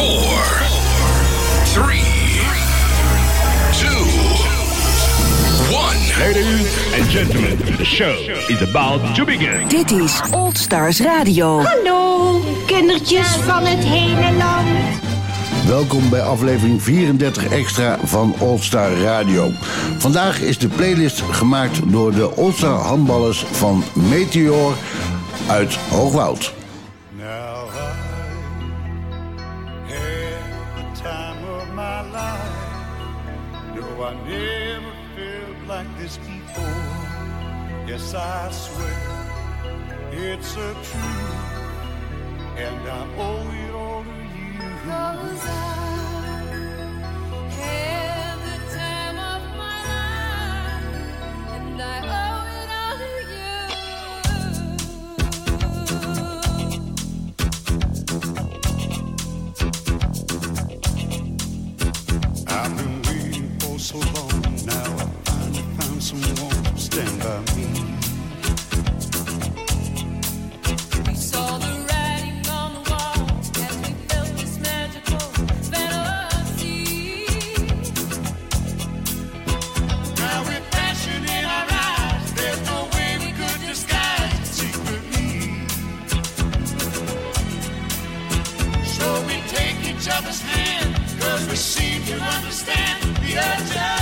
4, 3, 2, 1. Ladies and gentlemen, the show is about to begin. Dit is Old Stars Radio. Hallo, kindertjes van het hele land. Welkom bij aflevering 34 extra van All-Star Radio. Vandaag is de playlist gemaakt door de All-Star handballers van Meteor uit Hoogwoud. I swear it's a truth, and I owe it all to you. I we seem to understand the urgency.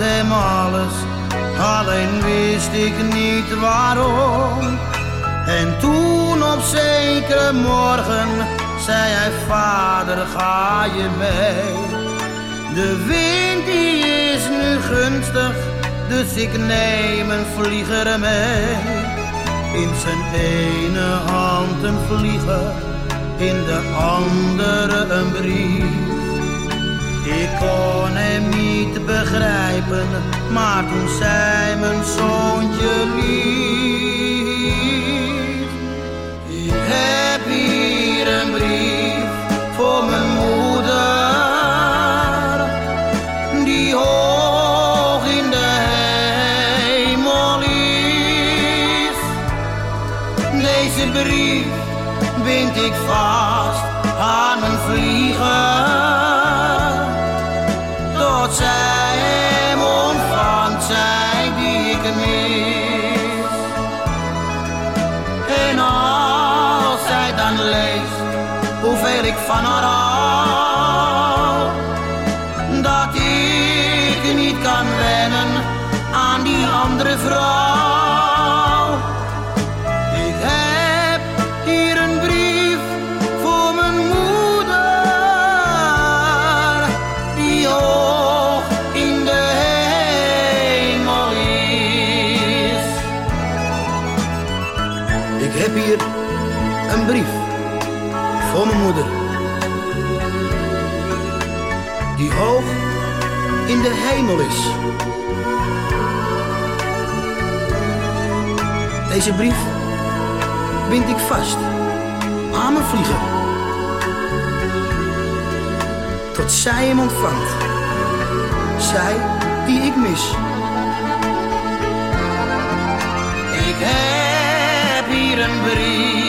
Alles, alleen wist ik niet waarom. En toen op zekere morgen zei hij, vader ga je mee. De wind die is nu gunstig, dus ik neem een vlieger mee. In zijn ene hand een vlieger, in de andere een brief. Kon hem niet begrijpen, maar toen zei mijn zoontje lief. Ik heb hier een brief voor mijn moeder, die hoog in de hemel is. Deze brief bind ik vast Deze brief bind ik vast aan mijn vlieger. Tot zij hem ontvangt. Zij die ik mis. Ik heb hier een brief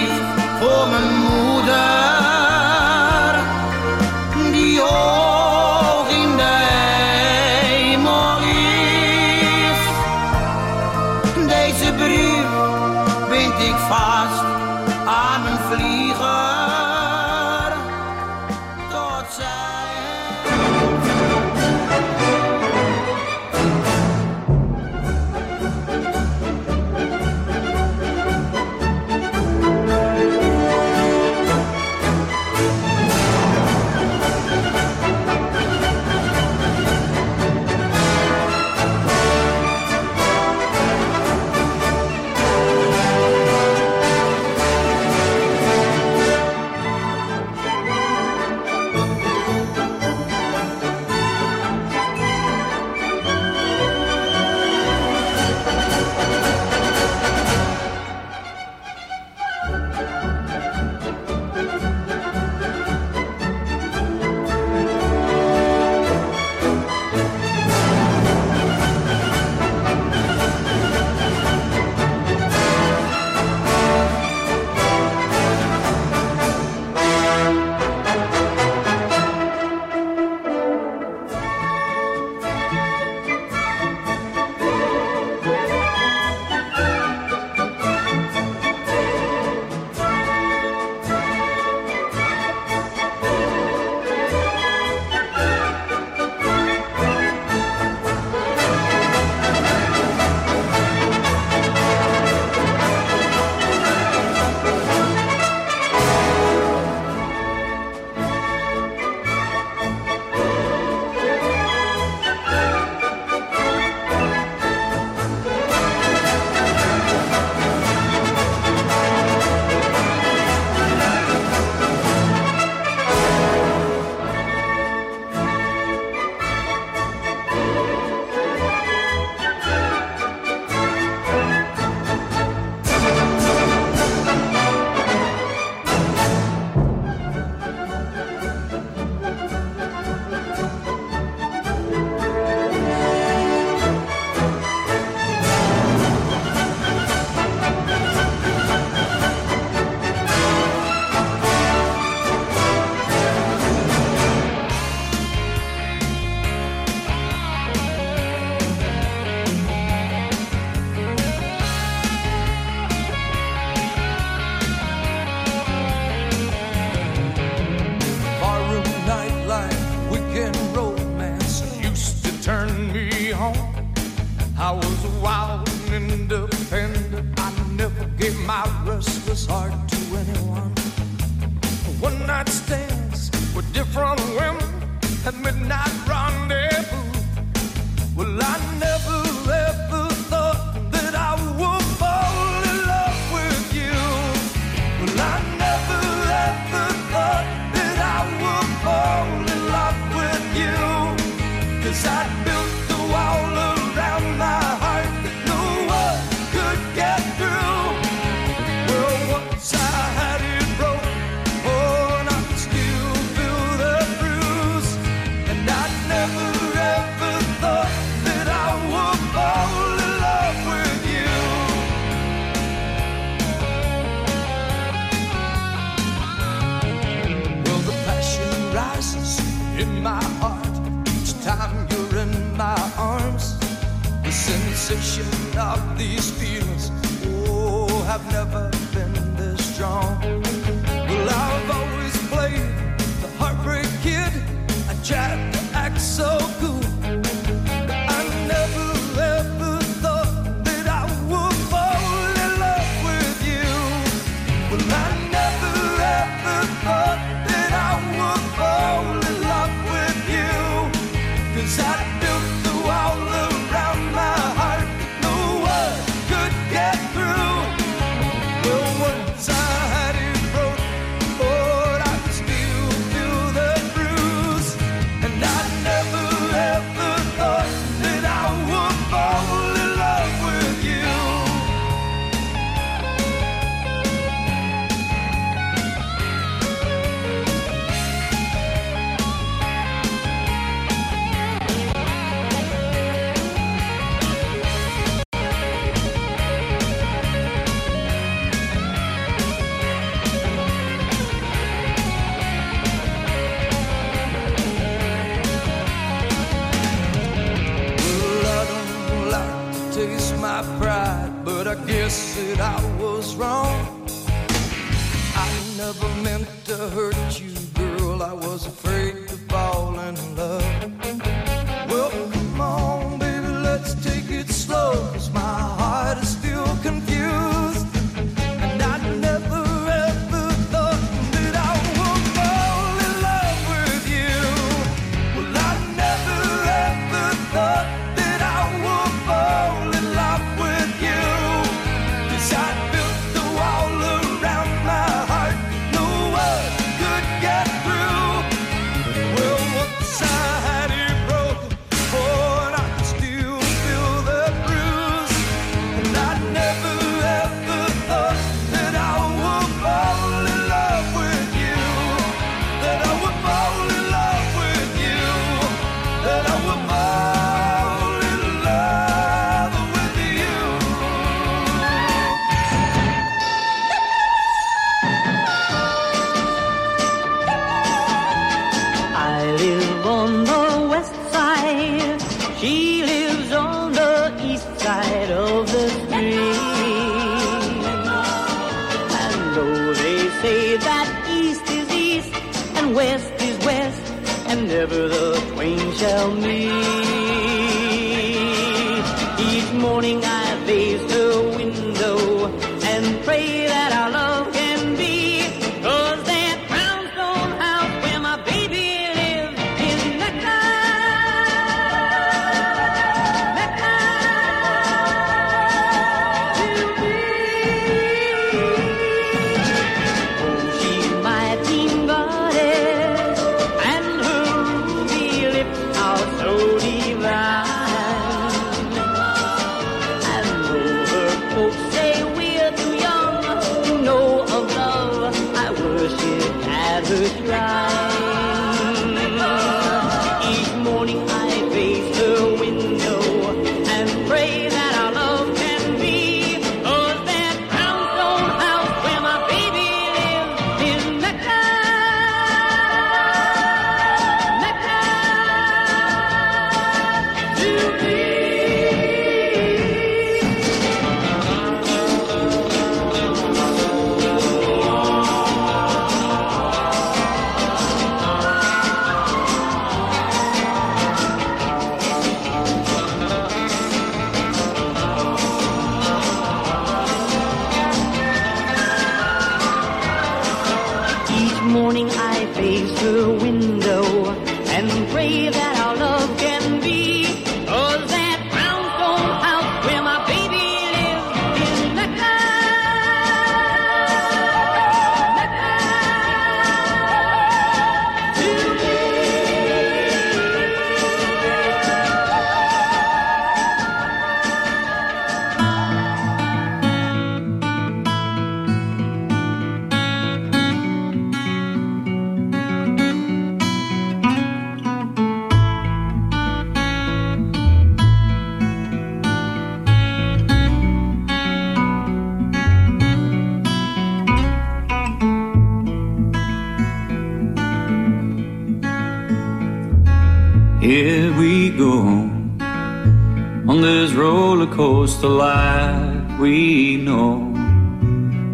roller coaster life we know,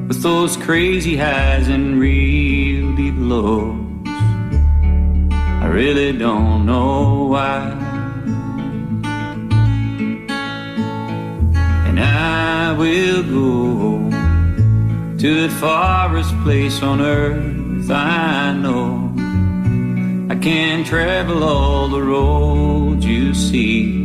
with those crazy highs and real deep lows. I really don't know why. And I will go to the farthest place on earth I know. I can travel all the roads you see,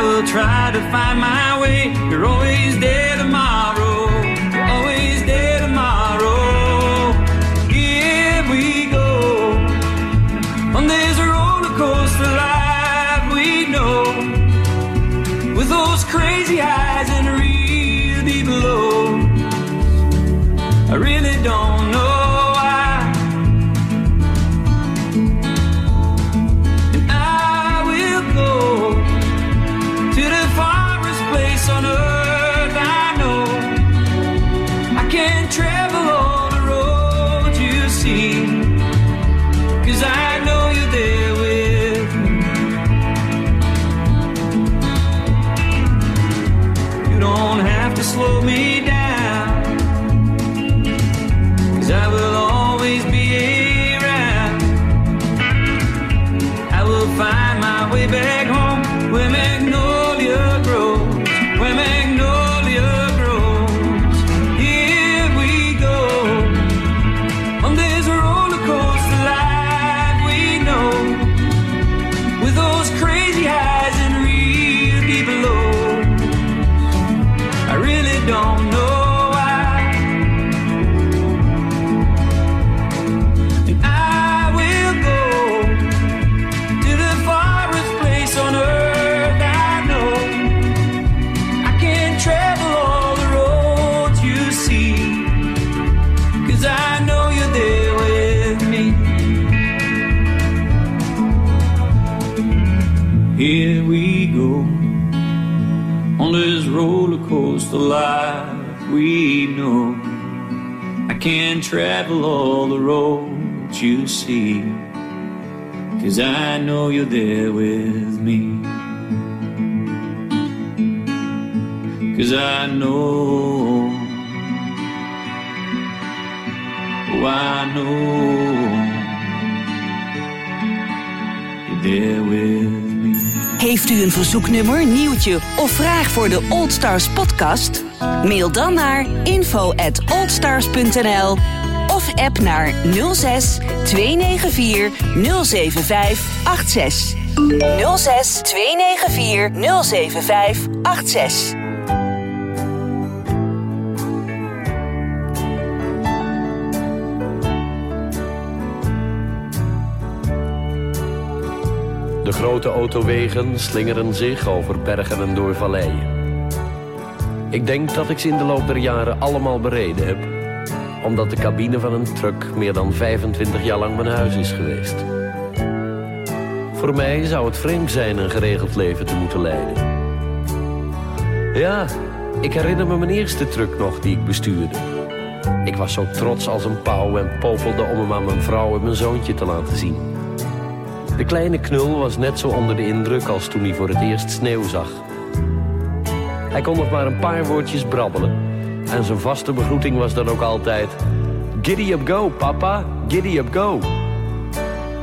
I will try to find my way. You're always there we know. I can't travel all the roads you see. Cause I know you're there with me. Cause I know. Oh, I know. You're there with me. Heeft u een verzoeknummer, nieuwtje of vraag voor de Old Stars podcast? Mail dan naar info at oldstars.nl of app naar 06 294 075 86. 06 294 075 86. De grote autowegen slingeren zich over bergen en door valleien. Ik denk dat ik ze in de loop der jaren allemaal bereden heb, omdat de cabine van een truck meer dan 25 jaar lang mijn huis is geweest. Voor mij zou het vreemd zijn een geregeld leven te moeten leiden. Ja, ik herinner me mijn eerste truck nog die ik bestuurde. Ik was zo trots als een pauw en popelde om hem aan mijn vrouw en mijn zoontje te laten zien. De kleine knul was net zo onder de indruk als toen hij voor het eerst sneeuw zag. Hij kon nog maar een paar woordjes brabbelen, En zijn vaste begroeting was dan ook altijd... Giddy up go, papa, giddy up go.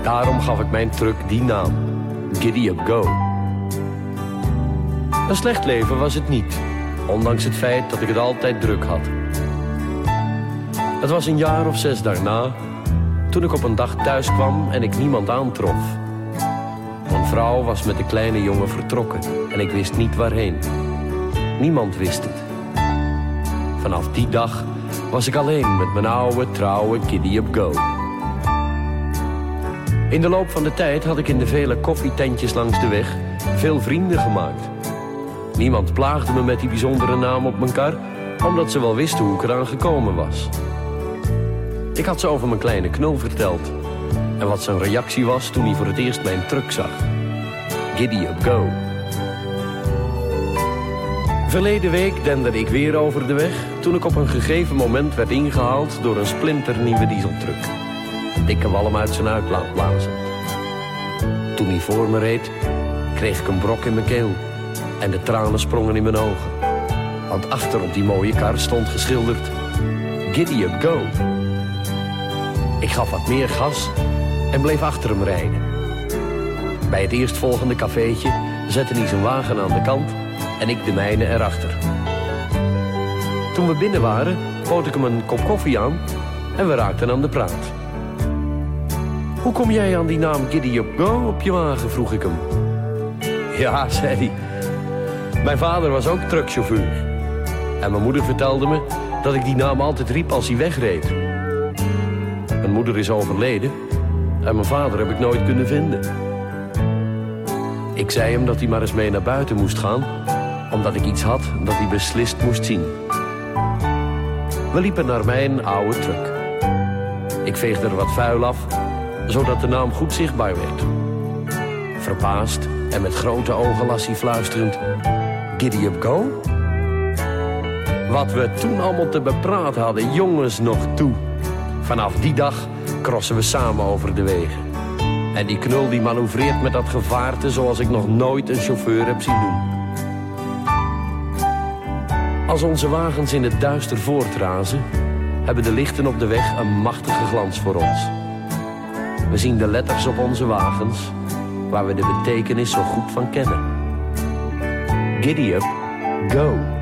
Daarom gaf ik mijn truck die naam. Giddy up go. Een slecht leven was het niet. Ondanks het feit dat ik het altijd druk had. Het was een jaar of zes daarna... toen ik op een dag thuis kwam en ik niemand aantrof. Mijn vrouw was met de kleine jongen vertrokken en ik wist niet waarheen. Niemand wist het. Vanaf die dag was ik alleen met mijn oude, trouwe Kiddy Up Go. In de loop van de tijd had ik in de vele koffietentjes langs de weg veel vrienden gemaakt. Niemand plaagde me met die bijzondere naam op mijn kar, omdat ze wel wisten hoe ik eraan gekomen was. Ik had ze over mijn kleine knul verteld. En wat zijn reactie was toen hij voor het eerst mijn truck zag. Giddy up go. Verleden week denderde ik weer over de weg... toen ik op een gegeven moment werd ingehaald door een splinternieuwe dieseltruck. Dikke walm uit zijn uitlaat blazen. Toen hij voor me reed, kreeg ik een brok in mijn keel. En de tranen sprongen in mijn ogen. Want achter op die mooie kar stond geschilderd... Giddy up go. Ik gaf wat meer gas en bleef achter hem rijden. Bij het eerstvolgende cafeetje zette hij zijn wagen aan de kant en ik de mijne erachter. Toen we binnen waren, bood ik hem een kop koffie aan en we raakten aan de praat. Hoe kom jij aan die naam Giddy Up Go op je wagen, vroeg ik hem. Ja, zei hij. Mijn vader was ook truckchauffeur. En mijn moeder vertelde me dat ik die naam altijd riep als hij wegreed. Mijn moeder is overleden en mijn vader heb ik nooit kunnen vinden. Ik zei hem dat hij maar eens mee naar buiten moest gaan, omdat ik iets had dat hij beslist moest zien. We liepen naar mijn oude truck. Ik veegde er wat vuil af, zodat de naam goed zichtbaar werd. Verbaasd en met grote ogen las hij fluisterend... Giddy up go? Wat we toen allemaal te bepraten hadden, jongens nog toe. Vanaf die dag crossen we samen over de wegen. En die knul die manoeuvreert met dat gevaarte zoals ik nog nooit een chauffeur heb zien doen. Als onze wagens in het duister voortrazen, hebben de lichten op de weg een machtige glans voor ons. We zien de letters op onze wagens, waar we de betekenis zo goed van kennen. Giddy up, go.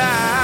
time.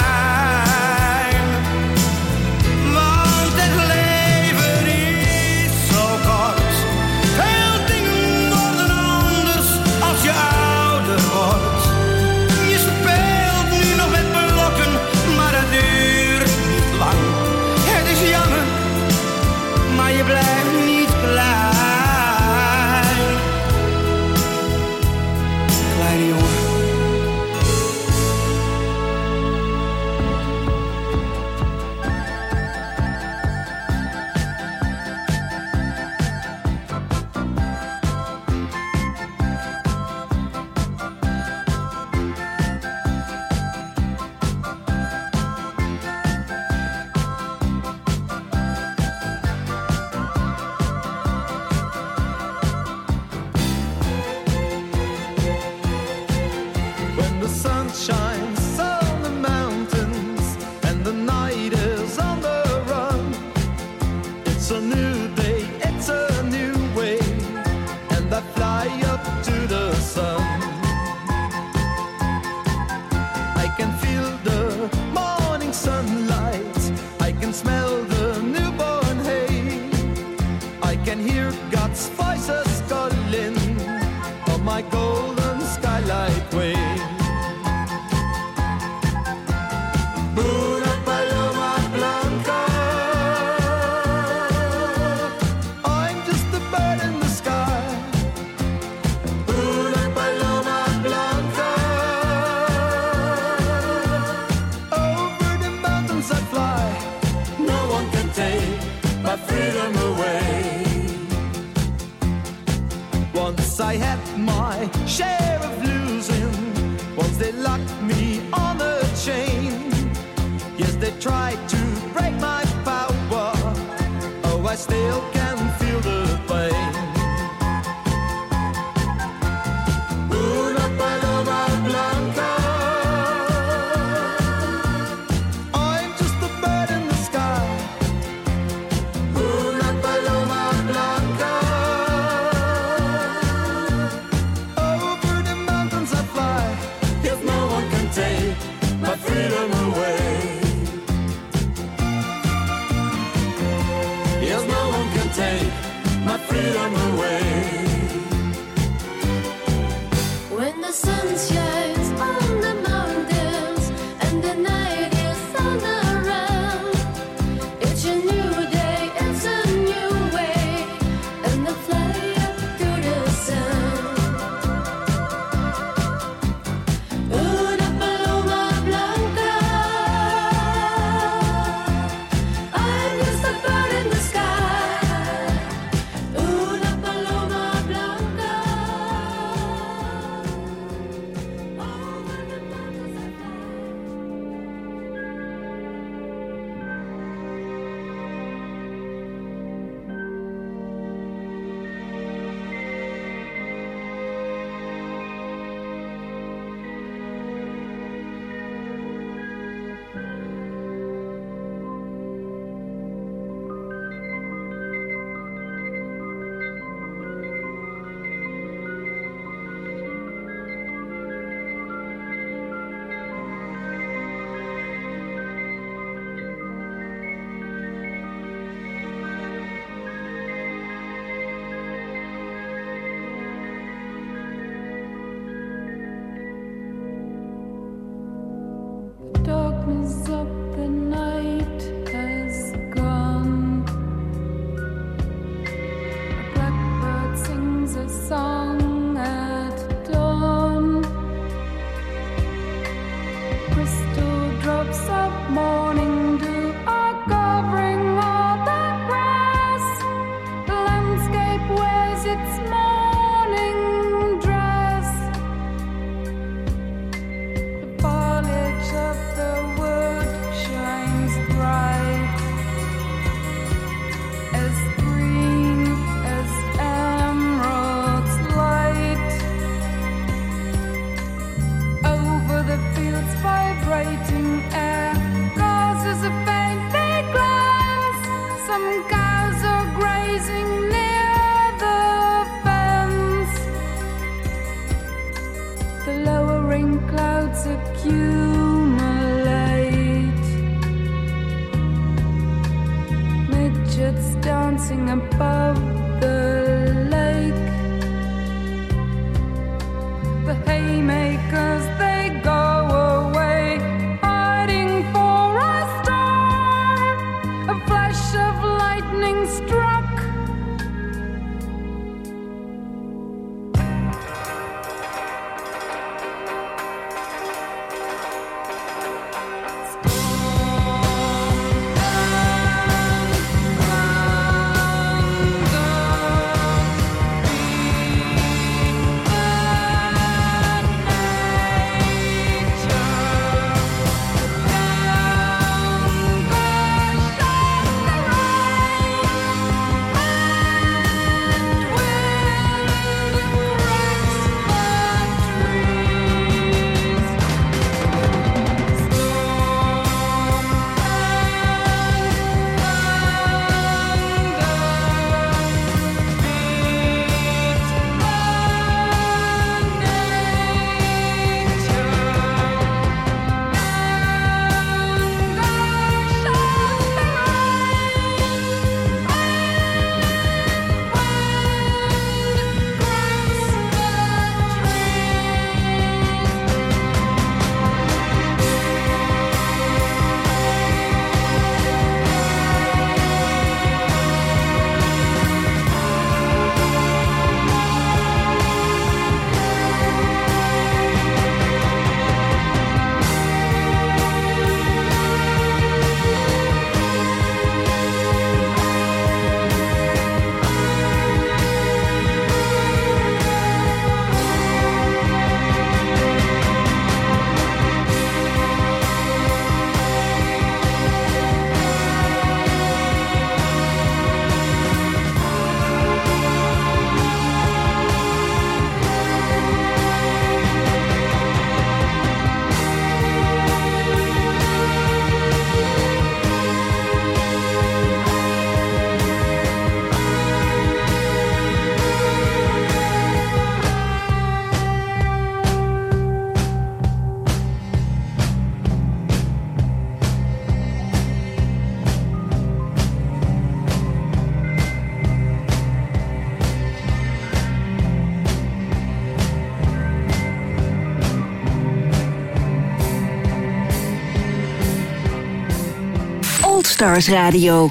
Goldstars Radio.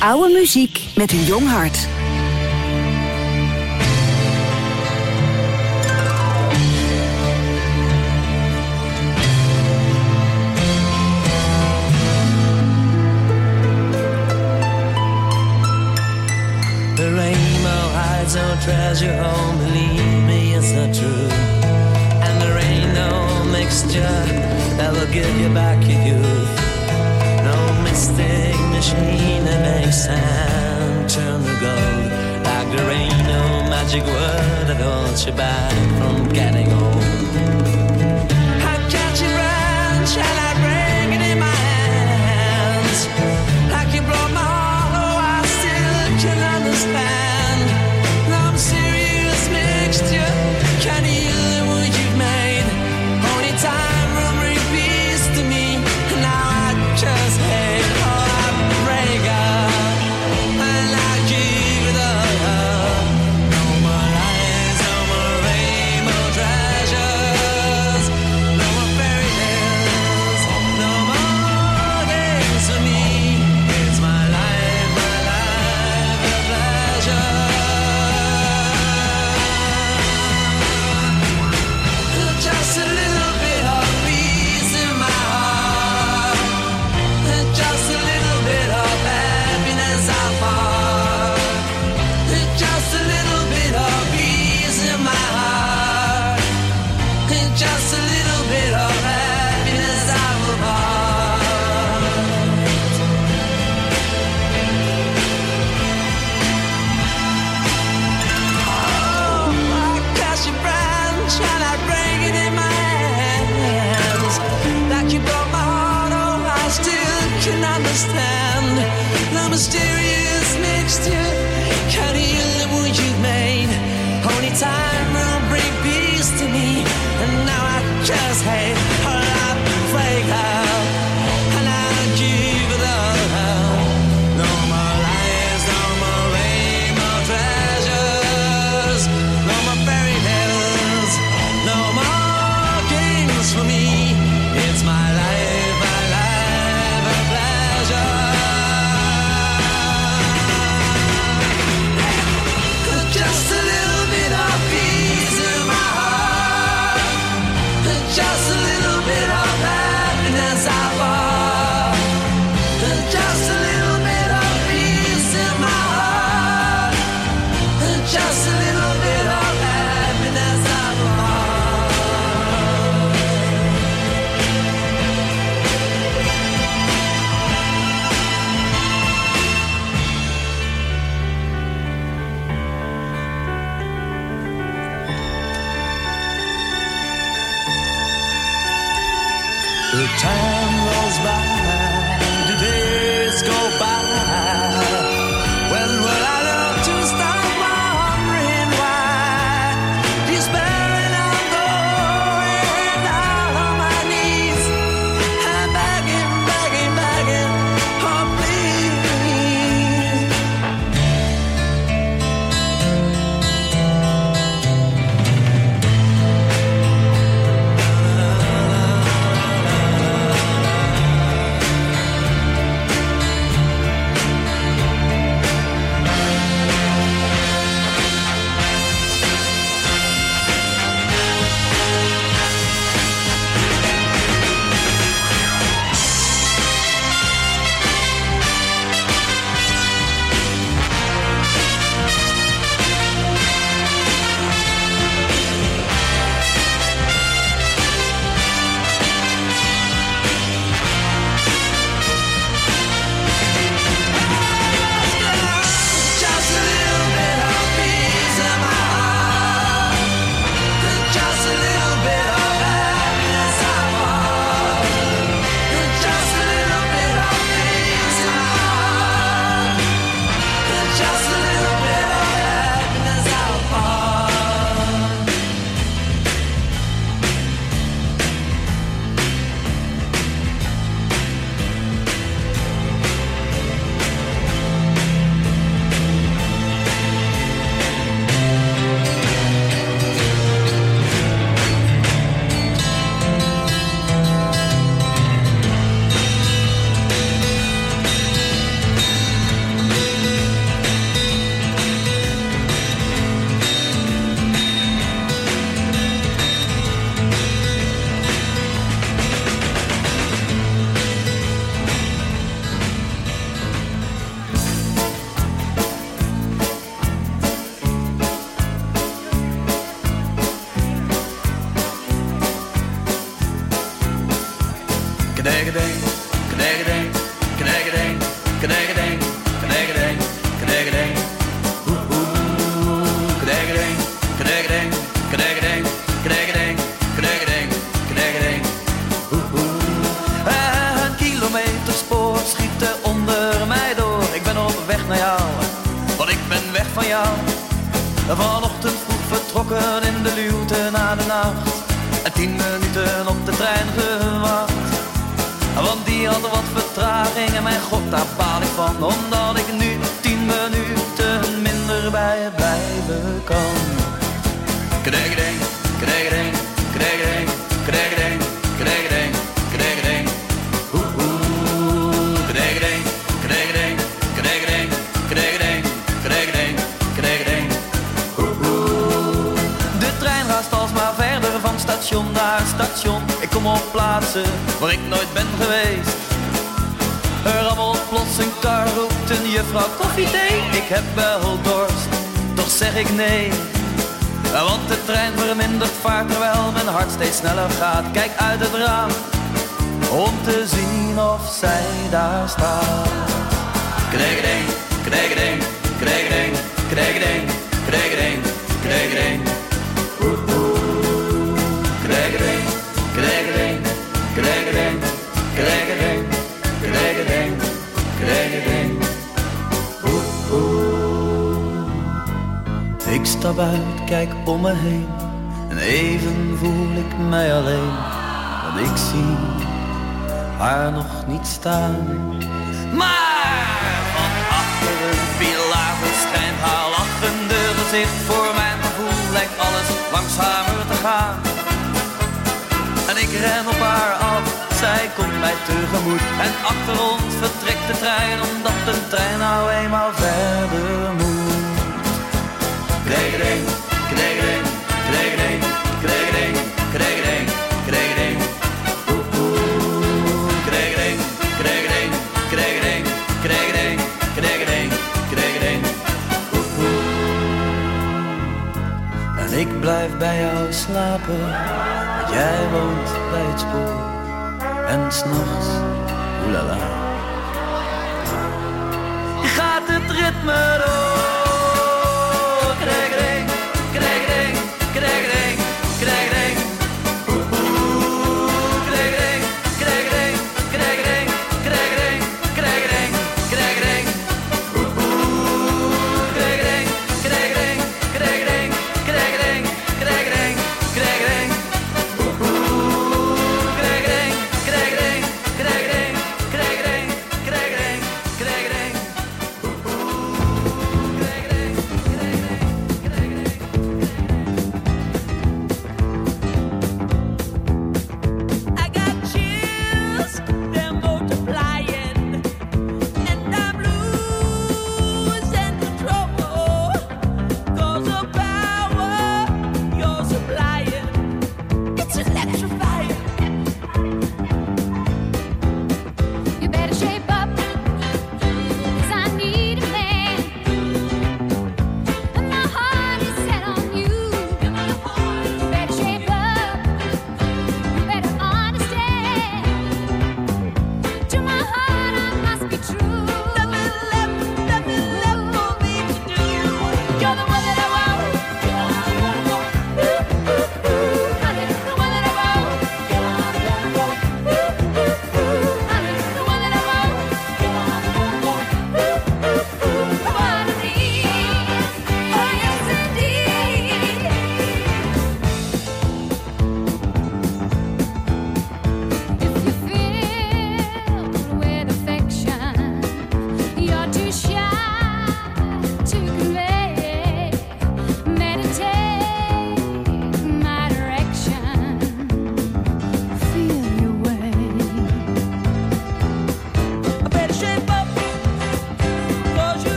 Oude muziek met een jong hart. The rainbow hides no treasure, home, believe me, it's not true. And there ain't no mixture that will give you back your youth. plastic machine that makes sound turn to gold. Like there ain't no magic word that holds you back from getting on.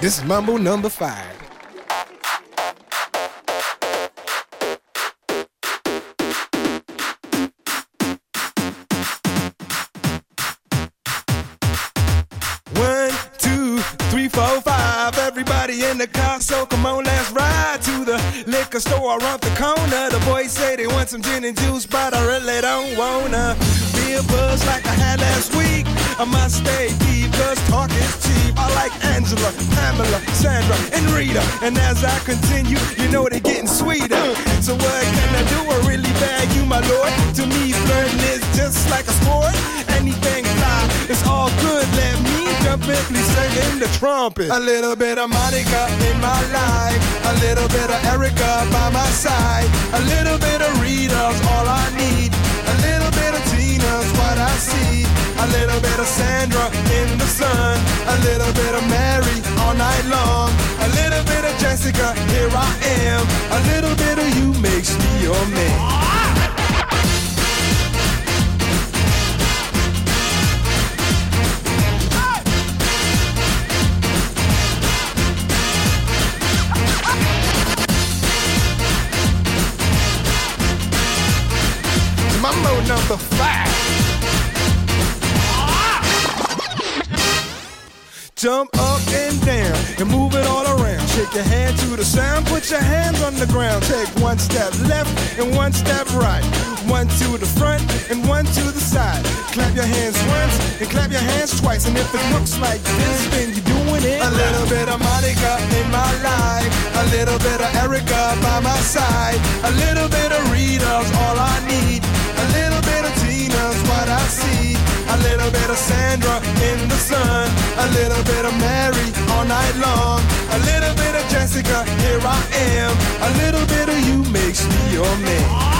This is Mumble number five. And as I continue, you know they're getting sweeter. So what can I do? I really bad you, my lord. To me, flirting is just like a sport. Anything fly, it's all good. Let me perfectly in the trumpet. A little bit of Monica in my life. A little bit of Erica by my side. A little bit of Rita's all I need. A little bit of Tina's what I see. A little bit of Sandra in the sun. A little bit of Mary all night long a little bit of Jessica, here I am, a little bit of you makes me your man. Mambo number five. Jump up and down and move it all around. Shake your hand to the sound, put your hands on the ground. Take one step left and one step right. One to the front and one to the side. Clap your hands once and clap your hands twice. And if it looks like this, then you're doing it. A little bit of Monica in my life. A little bit of Erica by my side. A little bit of Rita's all I need. A little bit of Tina's what I see. A little bit of Sandra in the sun. A little bit of Mary all night long. A little bit of Jessica, here I am. A little bit of you makes me your man.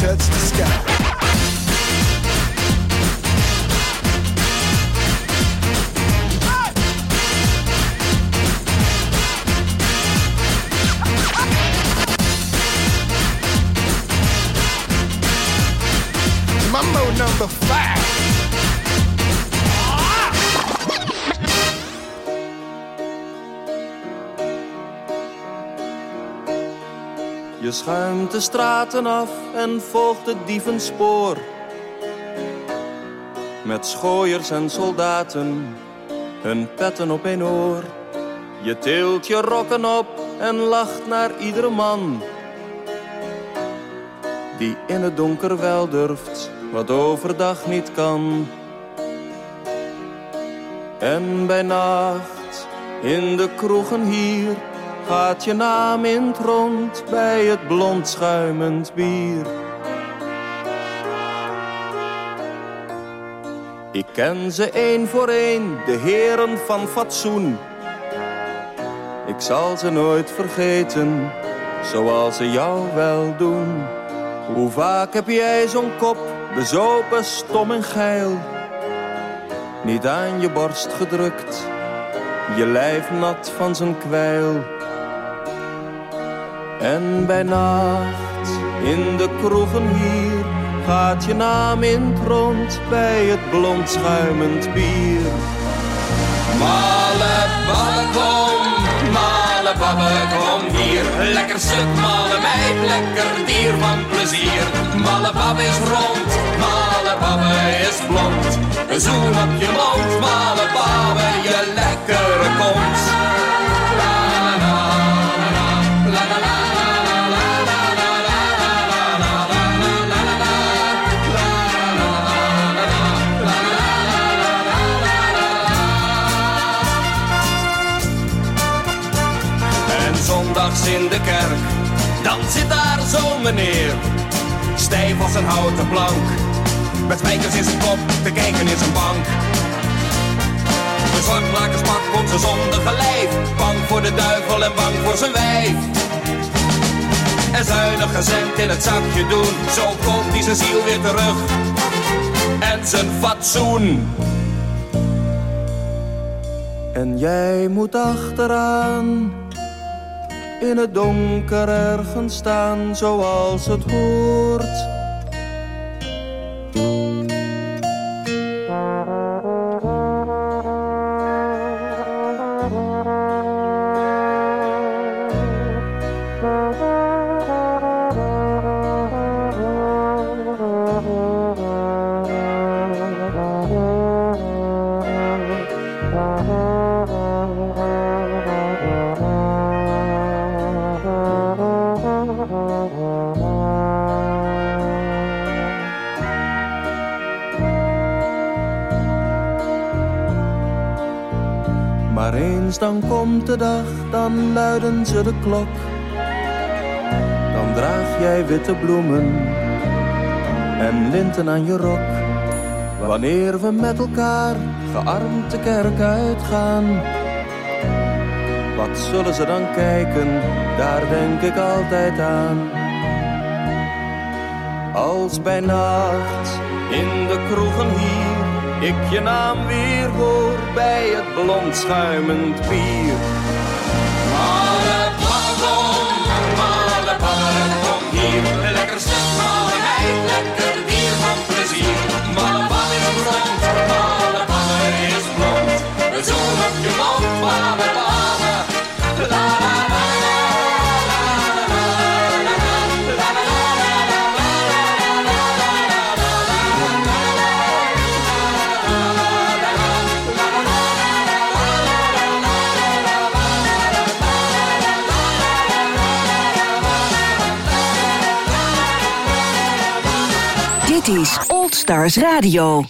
Touch the sky. Mambo number five. Je schuimt de straten af en volgt het dievenspoor. Met schooiers en soldaten, hun petten op een oor. Je tilt je rokken op en lacht naar iedere man. Die in het donker wel durft, wat overdag niet kan. En bij nacht, in de kroegen hier, gaat je naam in rond bij het blond schuimend bier. Ik ken ze één voor één, de heren van fatsoen. Ik zal ze nooit vergeten, zoals ze jou wel doen. Hoe vaak heb jij zo'n kop, bezopen, stom en geil. Niet aan je borst gedrukt, je lijf nat van zijn kwijl. En bij nacht, in de kroegen hier, gaat je naam in het rond bij het blond schuimend bier. Malle babbe kom, malle babbe kom hier. Lekker stuk malle meid, lekker dier van plezier. Malle babbe is rond, malle babbe is blond. Een zoen op je mond, malle babbe, je lekkere kont. Zondags in de kerk, dan zit daar zo'n meneer. Stijf als een houten plank, met spijkers in zijn kop, te kijken in zijn bank. De zorgmakerspak komt zijn zondige lijf, bang voor de duivel en bang voor zijn wijf. En zuinig gezend in het zakje doen, zo komt hij zijn ziel weer terug. En zijn fatsoen. En jij moet achteraan in het donker ergens staan zoals het hoort. Komt de dag, dan luiden ze de klok. Dan draag jij witte bloemen en linten aan je rok. Wanneer we met elkaar gearmd de kerk uitgaan. Wat zullen ze dan kijken, daar denk ik altijd aan. Als bij nacht in de kroegen hier ik je naam weer hoor bij het blond schuimend bier. Oldies, Old Stars Radio.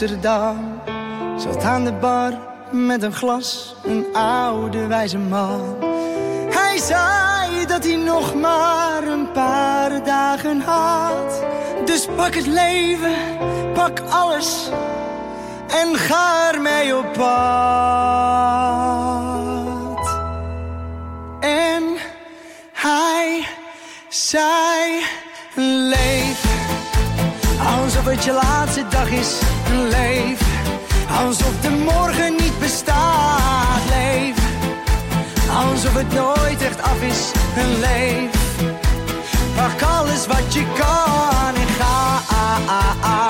Zat aan de bar met een glas, een oude wijze man. Hij zei dat hij nog maar een paar dagen had. Dus pak het leven, pak alles en ga ermee op pad. En hij zei, leef alsof het je laatste dag is. Leef alsof de morgen niet bestaat. Leef alsof het nooit echt af is. Leef pak alles wat je kan en ga.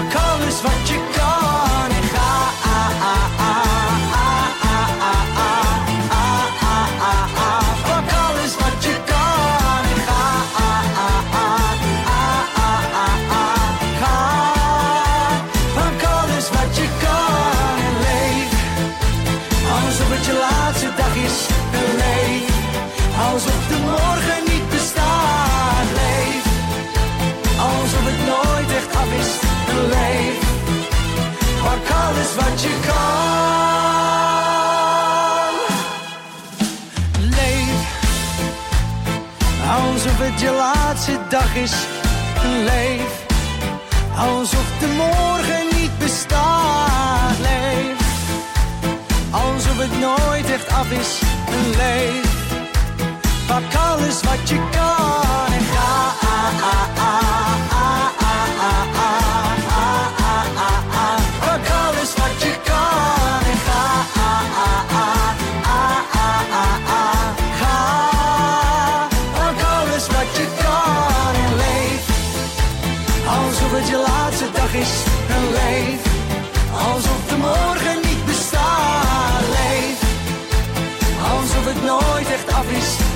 Pak alles dag is leef. Alsof de morgen niet bestaat. Leef. Alsof het nooit echt af is en leef. Pak alles wat je kan en ga. Is en leef. Alsof de morgen niet bestaat. Leef. Alsof het nooit echt af is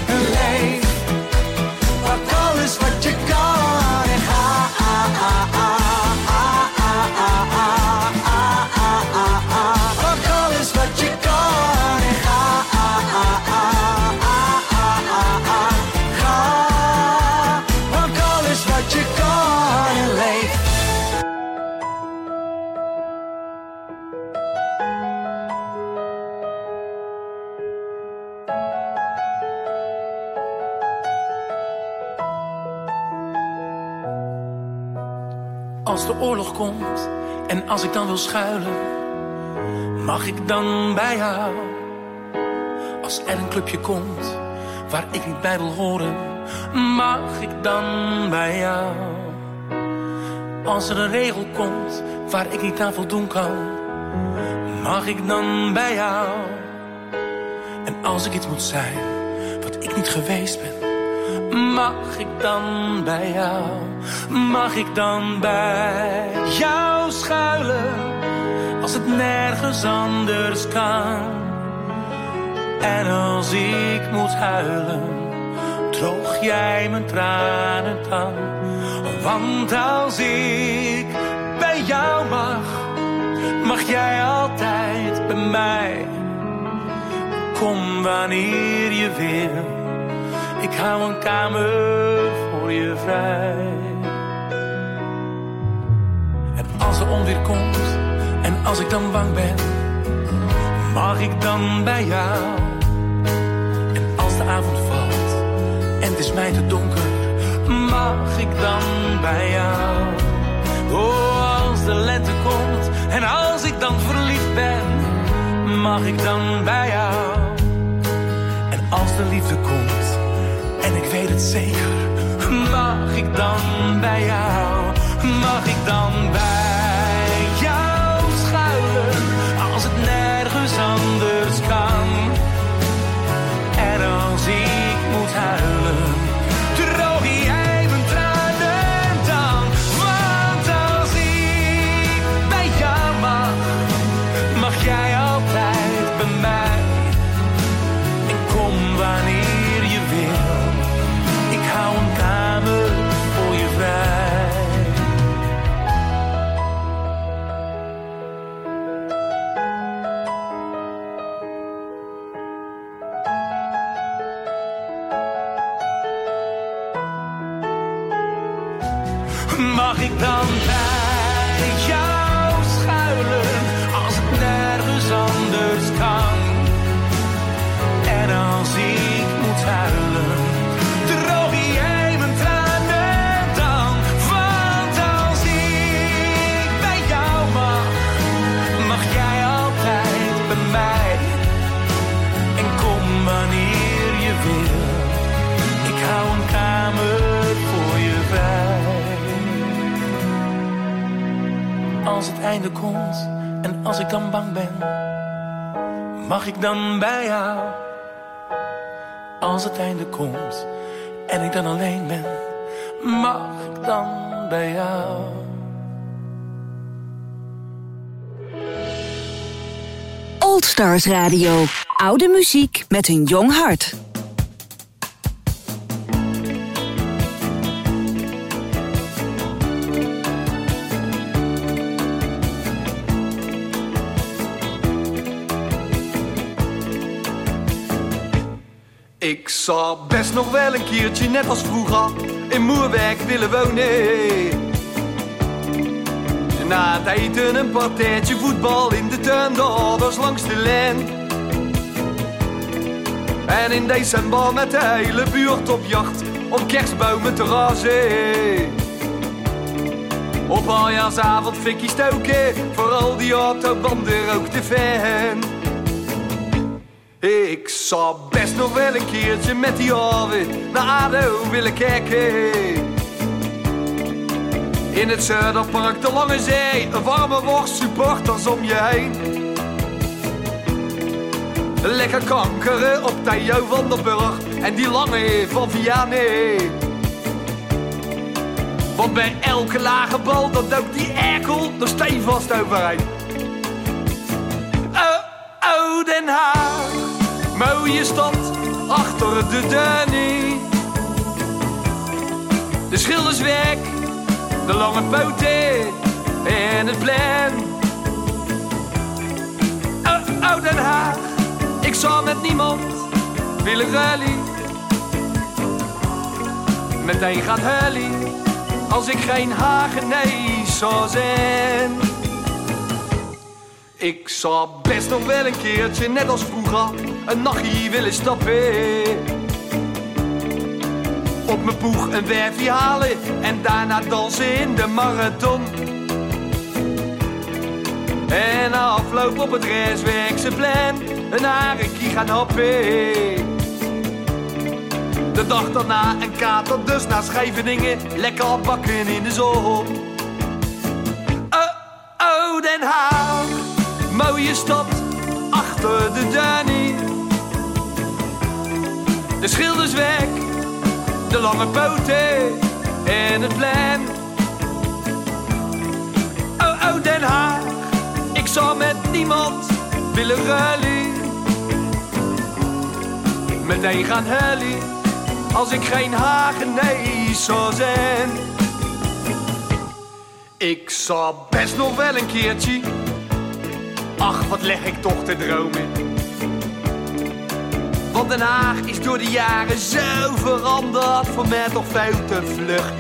komt en als ik dan wil schuilen, mag ik dan bij jou? Als er een clubje komt waar ik niet bij wil horen, mag ik dan bij jou? Als er een regel komt waar ik niet aan voldoen kan, mag ik dan bij jou? En als ik iets moet zijn wat ik niet geweest ben, Mag ik dan bij jou, mag ik dan bij jou schuilen als het nergens anders kan? En als ik moet huilen, droog jij mijn tranen dan? Want als ik bij jou mag, mag jij altijd bij mij. Kom wanneer je wil. Ik hou een kamer voor je vrij. En als er onweer komt en als ik dan bang ben, mag ik dan bij jou? En als de avond valt en het is mij te donker, mag ik dan bij jou? Oh, als de lente komt en als ik dan verliefd ben, mag ik dan bij jou? En als de liefde komt en ik weet het zeker, mag ik dan bij jou? Mag ik dan bij einde komt en als ik dan bang ben, mag ik dan bij jou? Als het einde komt en ik dan alleen ben, mag ik dan bij jou? Old Stars Radio. Oude muziek met een jong hart. Ik zou best nog wel een keertje, net als vroeger, in Moerwijk willen wonen. Na het eten een partijtje voetbal in de tuin, de ouders langs de lijn. En in december met de hele buurt op jacht om kerstbomen te razen. Op aljaarsavond fikkie stoken, vooral die autobanden ook de fan. Ik zou best nog wel een keertje met die alweer naar ADO willen kijken. In het Zuiderpark, de Lange Zee, een warme worst, supporters om je heen. Lekker kankeren op Theo van der Burg en die lange van Vianney. Want bij elke lage bal, dan dook die erkel er stevast overheen. Oh, oh, Den Haag, mooie stad, achter de Danny. De schilderswerk, de lange poten en het. Oh, oh, Den Haag, ik zou met niemand willen rally. Meteen gaan hully, als ik geen Hagenees zou zijn. Ik zou best nog wel een keertje, net als vroeger, een nachtje willen stappen. Op mijn poeg een werfje halen en daarna dansen in de marathon. En afloop op het restwerkse plan een harekie gaan happen. De dag daarna een kater, dus naar Scheveningen, lekker bakken in de zon. Oh, oh, Den Haag, mooie stad, achter de Danny. De schilderswerk, de lange poten en het plan. Oh, oh, Den Haag, ik zou met niemand willen ruilen. Meteen gaan hullen, als ik geen Hagenees zou zijn. Ik zou best nog wel een keertje, ach wat leg ik toch te dromen. Want Den Haag is door de jaren zo veranderd, voor mij toch veel te vlug.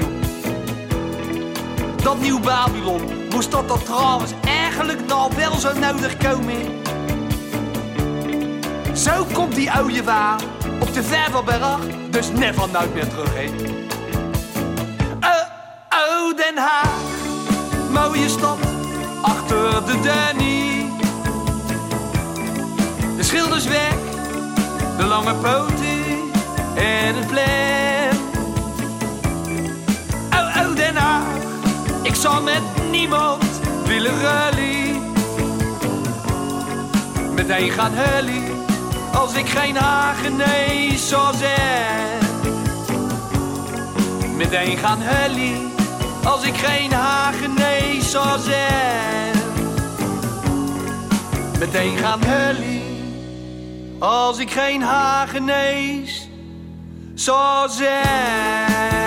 Dat nieuw Babylon, moest dat dan trouwens eigenlijk nou wel zo nodig komen? Zo komt die oude waar op de Vervelberg, dus never nooit meer terug, hè. Den Haag, mooie stad achter de Danny. De schilders weg, de lange poten en het plan. Oh, oh, Den Haag, ik zal met niemand willen rally. Meteen gaan hully, als ik geen Hagenees zou zijn. Meteen gaan hully, als ik geen Hagenees zou zijn. Meteen gaan hully, als ik geen Hagenees zou zijn.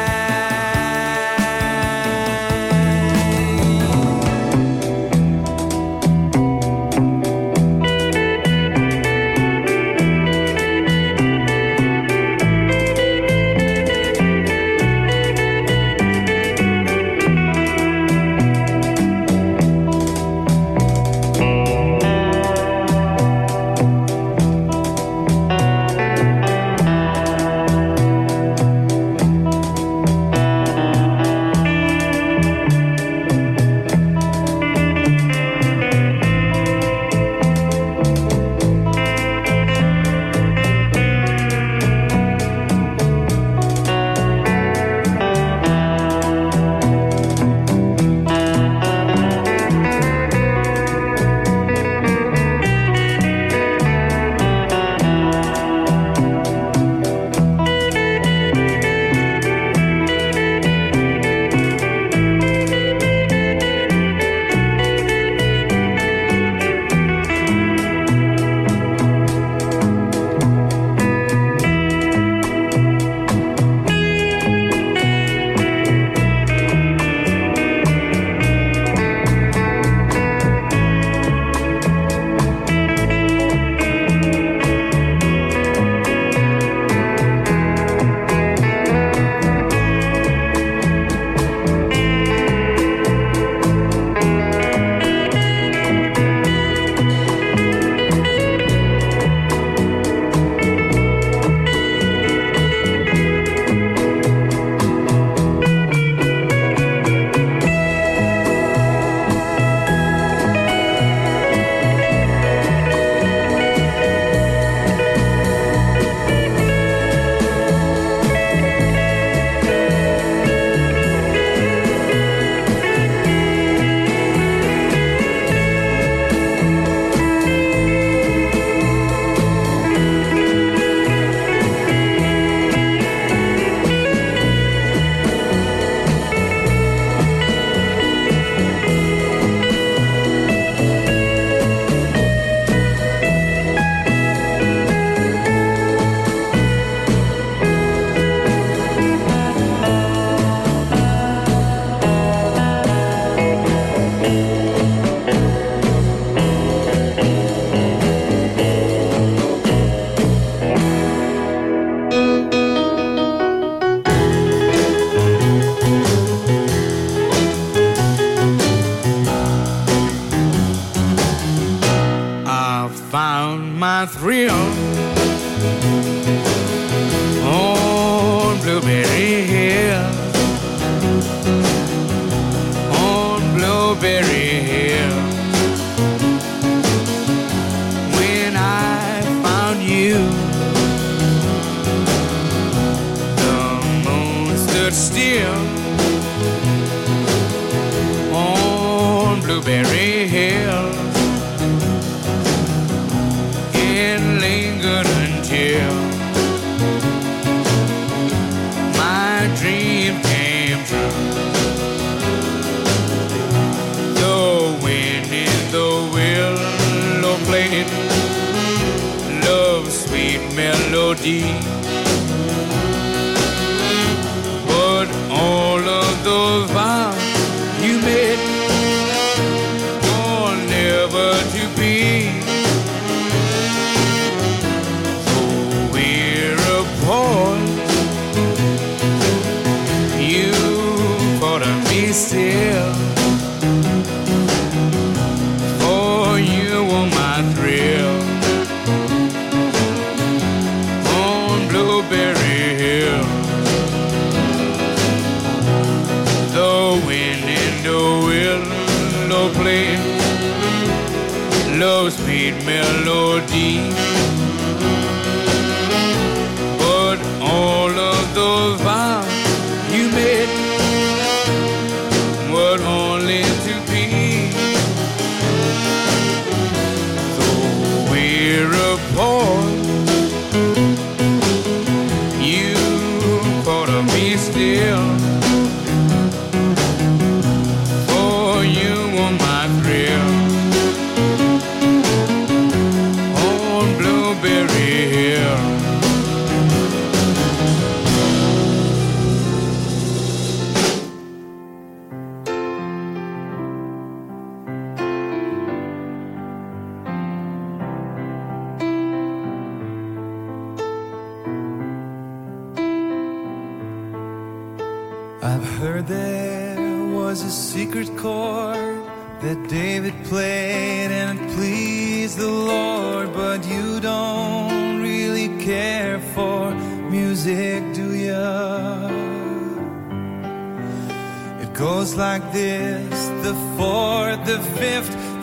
Melody.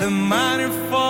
the minor fall.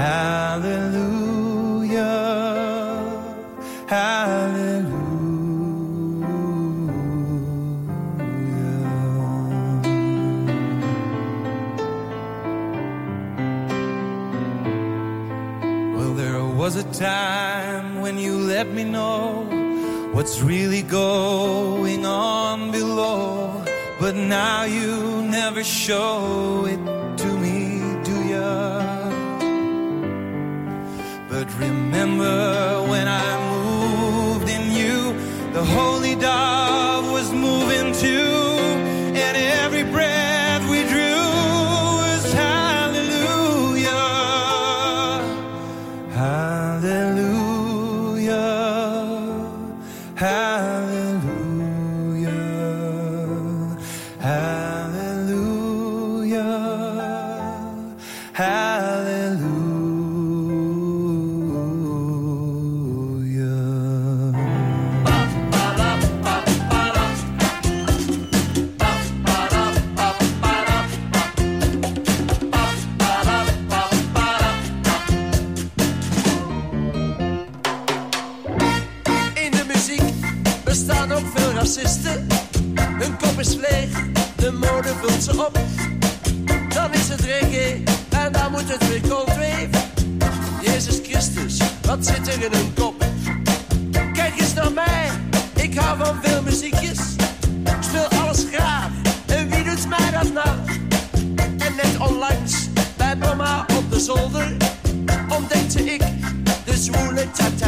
Hallelujah, hallelujah. Well, there was a time when you let me know what's really going on below, but now you never show it remember when I moved in you, the holy dove. en daar moet het weer koud Jezus Christus, wat zit er in een kop? Kijk eens naar mij, ik hou van veel muziekjes. Ik speel alles graag en wie doet mij dat nou? En net onlangs bij mama op de zolder ontdekte ik de zwoele tattoo.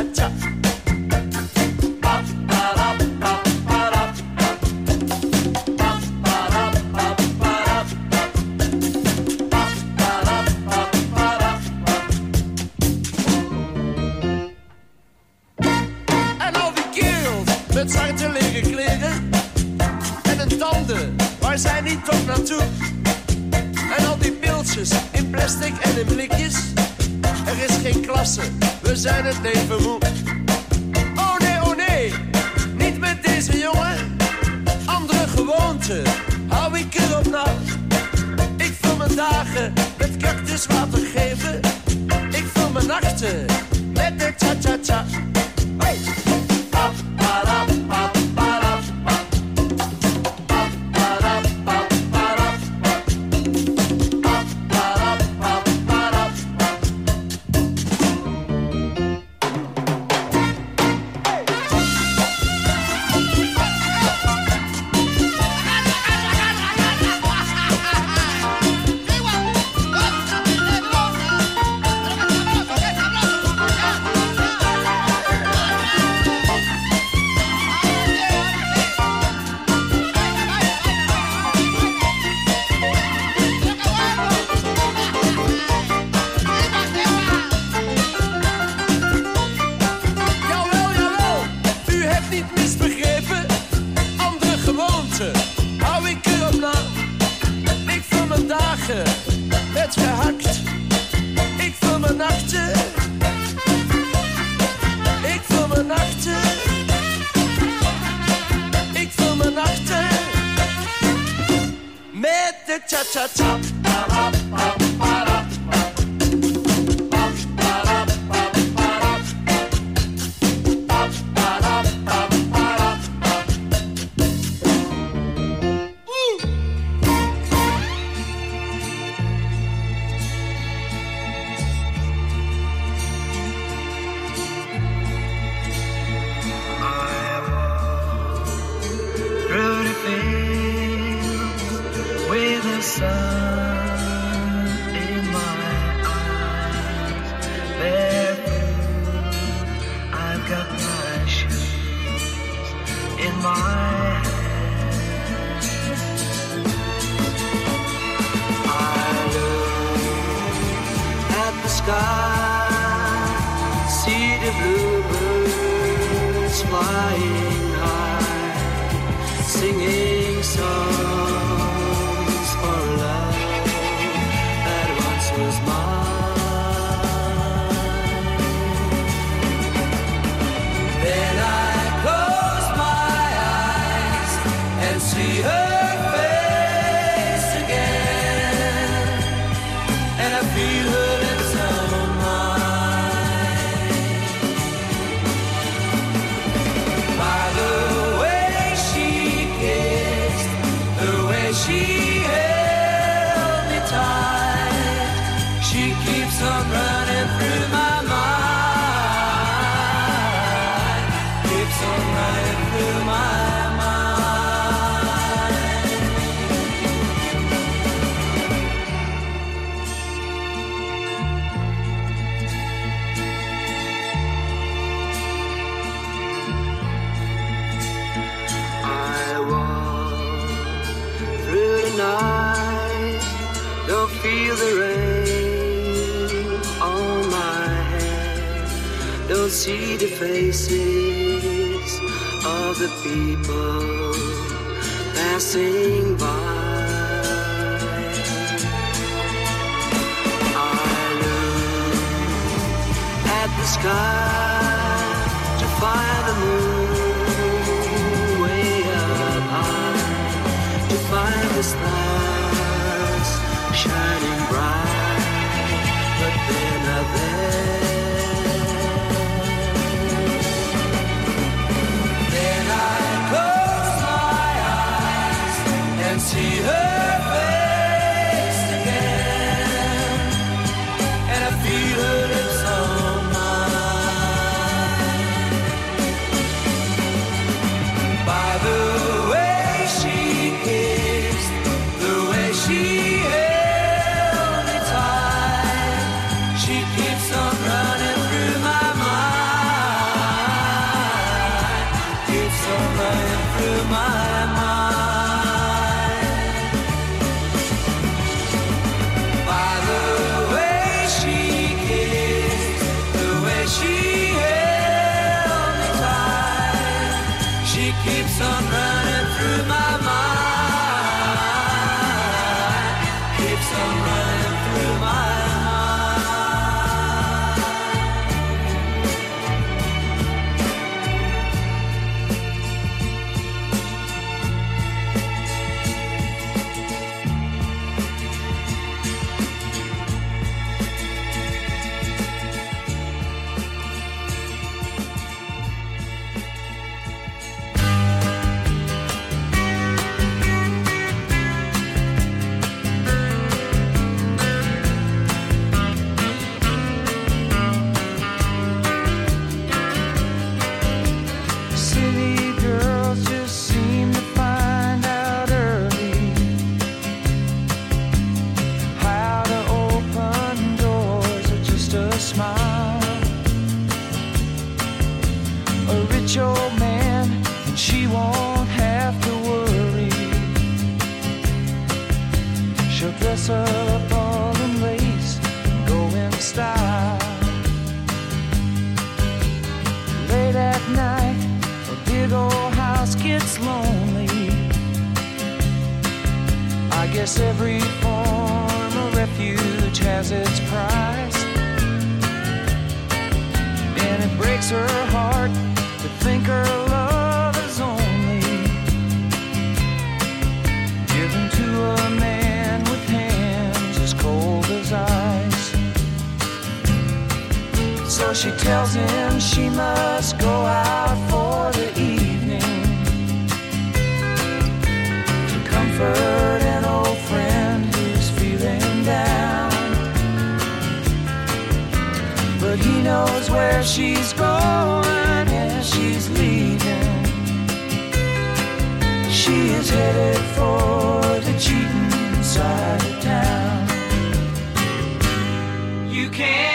it's lonely. I guess every form of refuge has its price. And it breaks her heart to think her love is only given to a man with hands as cold as ice. So she tells him she must go out for. an old friend who's feeling down. But he knows where she's going and she's leaving. She is headed for the cheating side of town. You can't.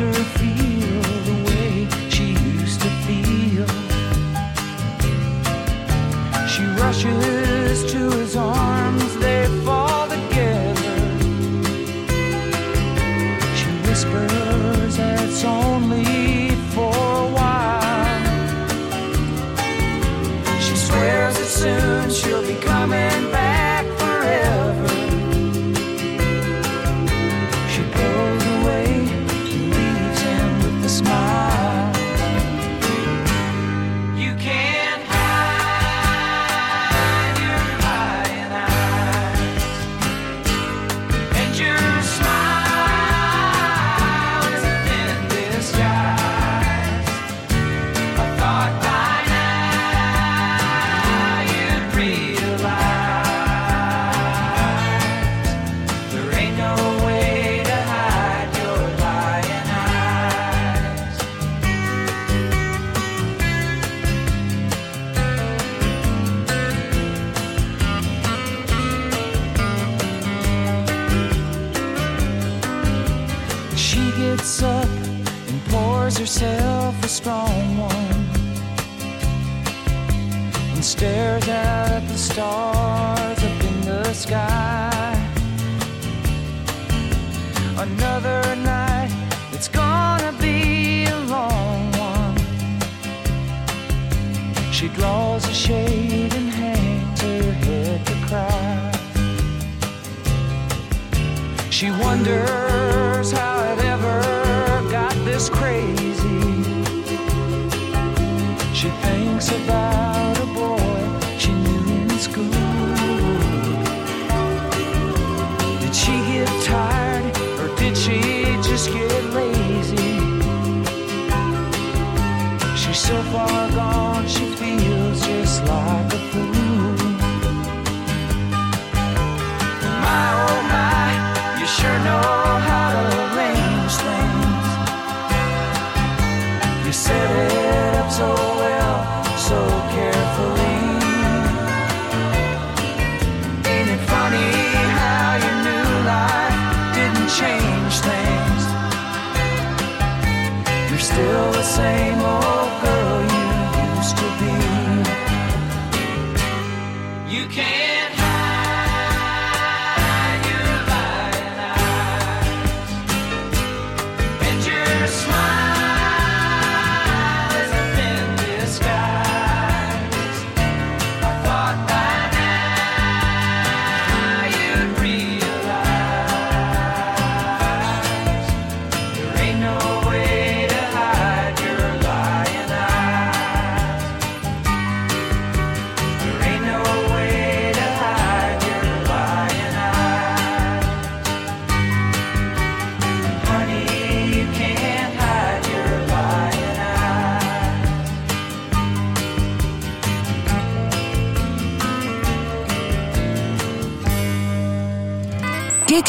surface.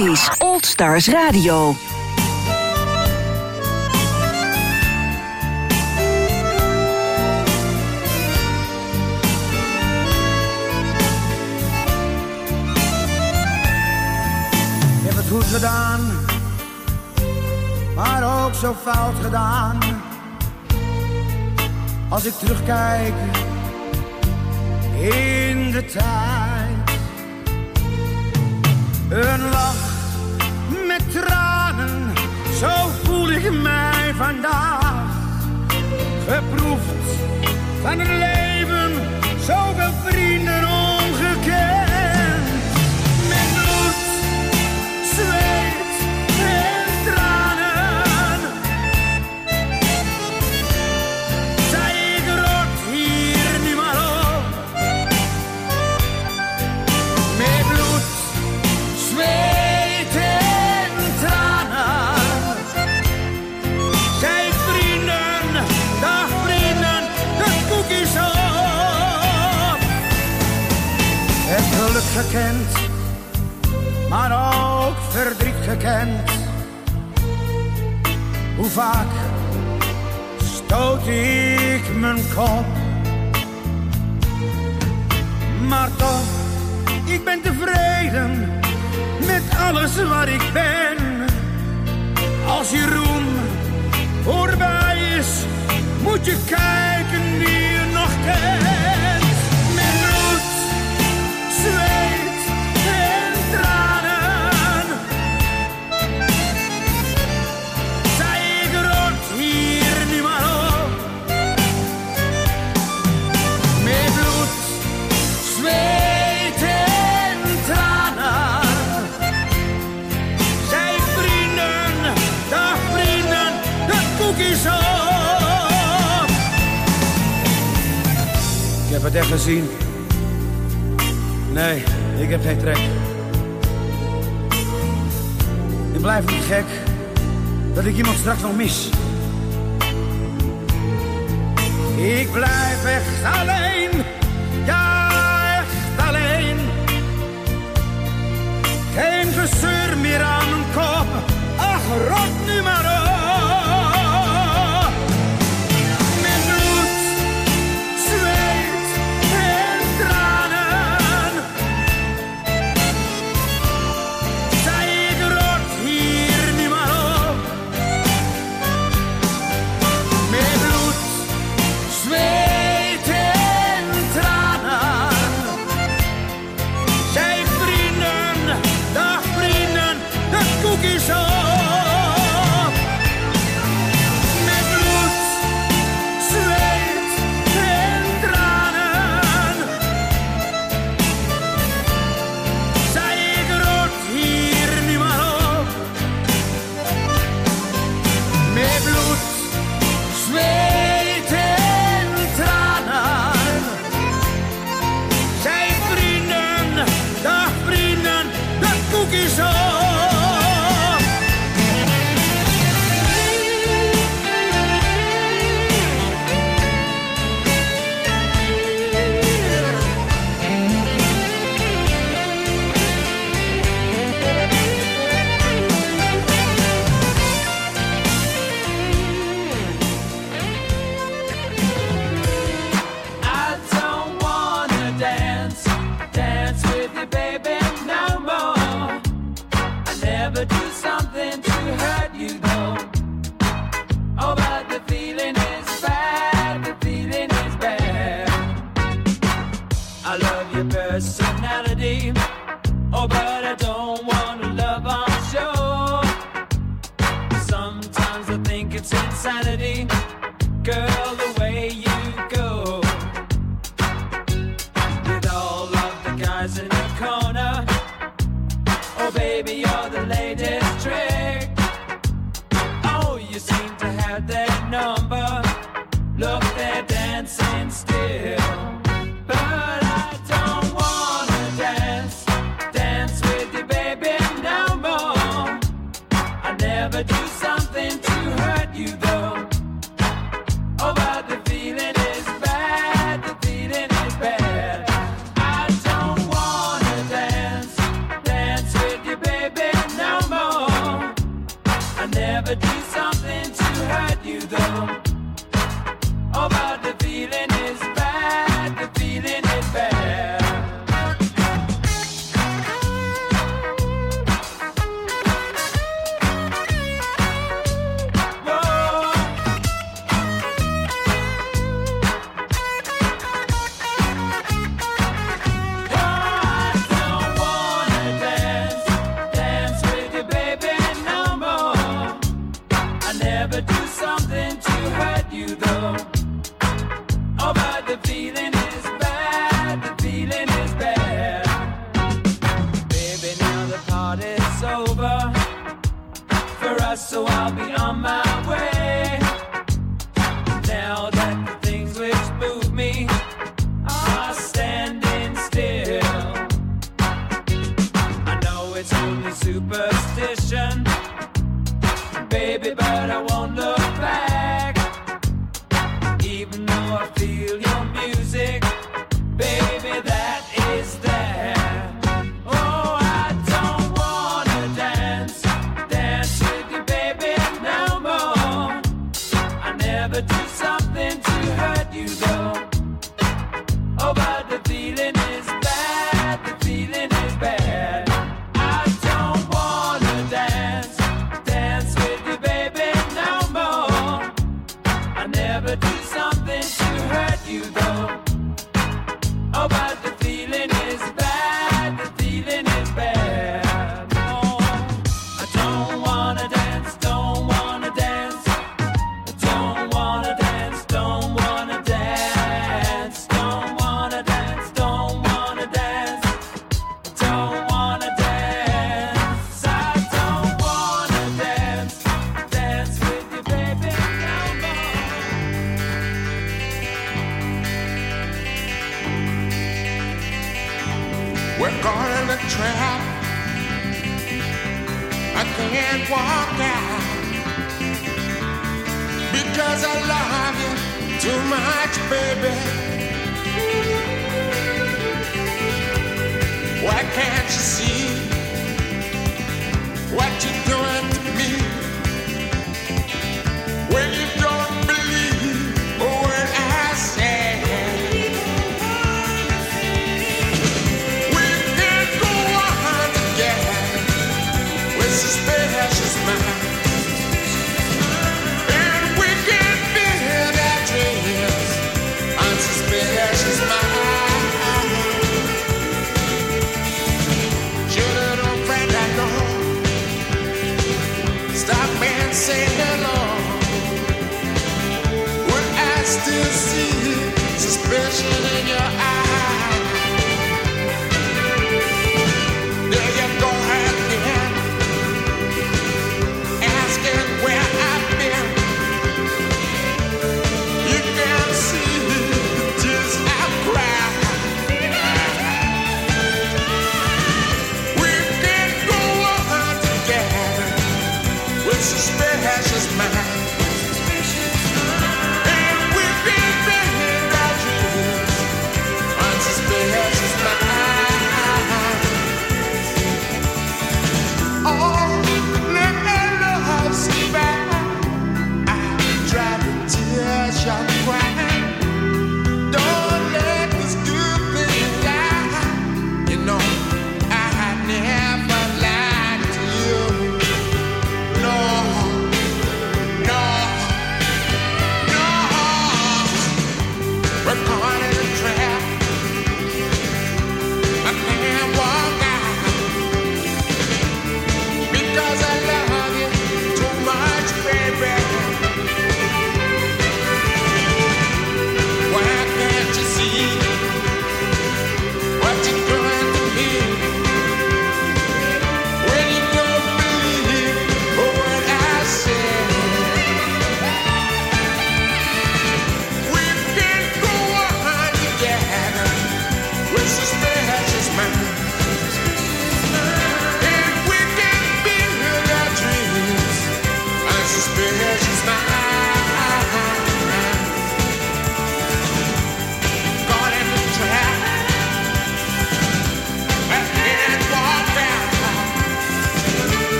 Old Stars Radio. Ik heb het goed gedaan, maar ook zo fout gedaan. Als ik terugkijk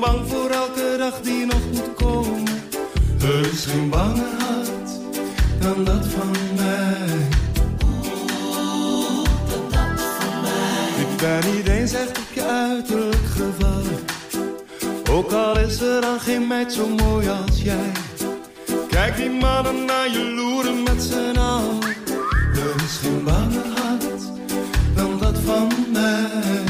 ben bang voor elke dag die nog moet komen. Er is geen banger hart dan dat van mij. Dat van mij. Ik ben niet eens echt op je uiterlijk gevallen. Ook al is er dan geen meid zo mooi als jij. Kijk die mannen naar je loeren met z'n allen. Er is geen banger hart dan dat van mij.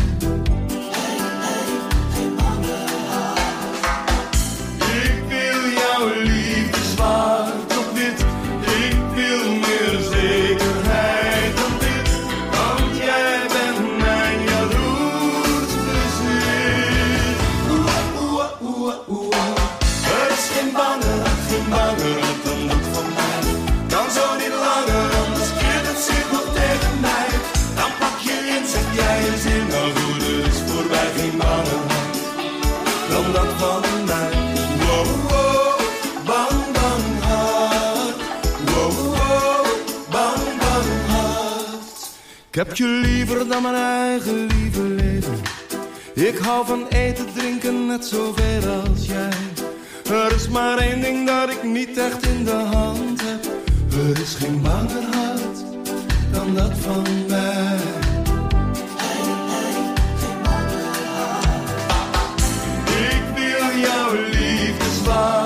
Ik heb je liever dan mijn eigen lieve leven. Ik hou van eten, drinken, net zoveel als jij. Er is maar één ding dat ik niet echt in de hand heb. Er is geen banger hart dan dat van mij. Ik wil jouw liefdeswaar.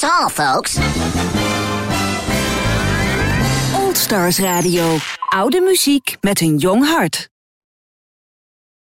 That's all, folks. Old Stars Radio. Oude muziek met een jong hart.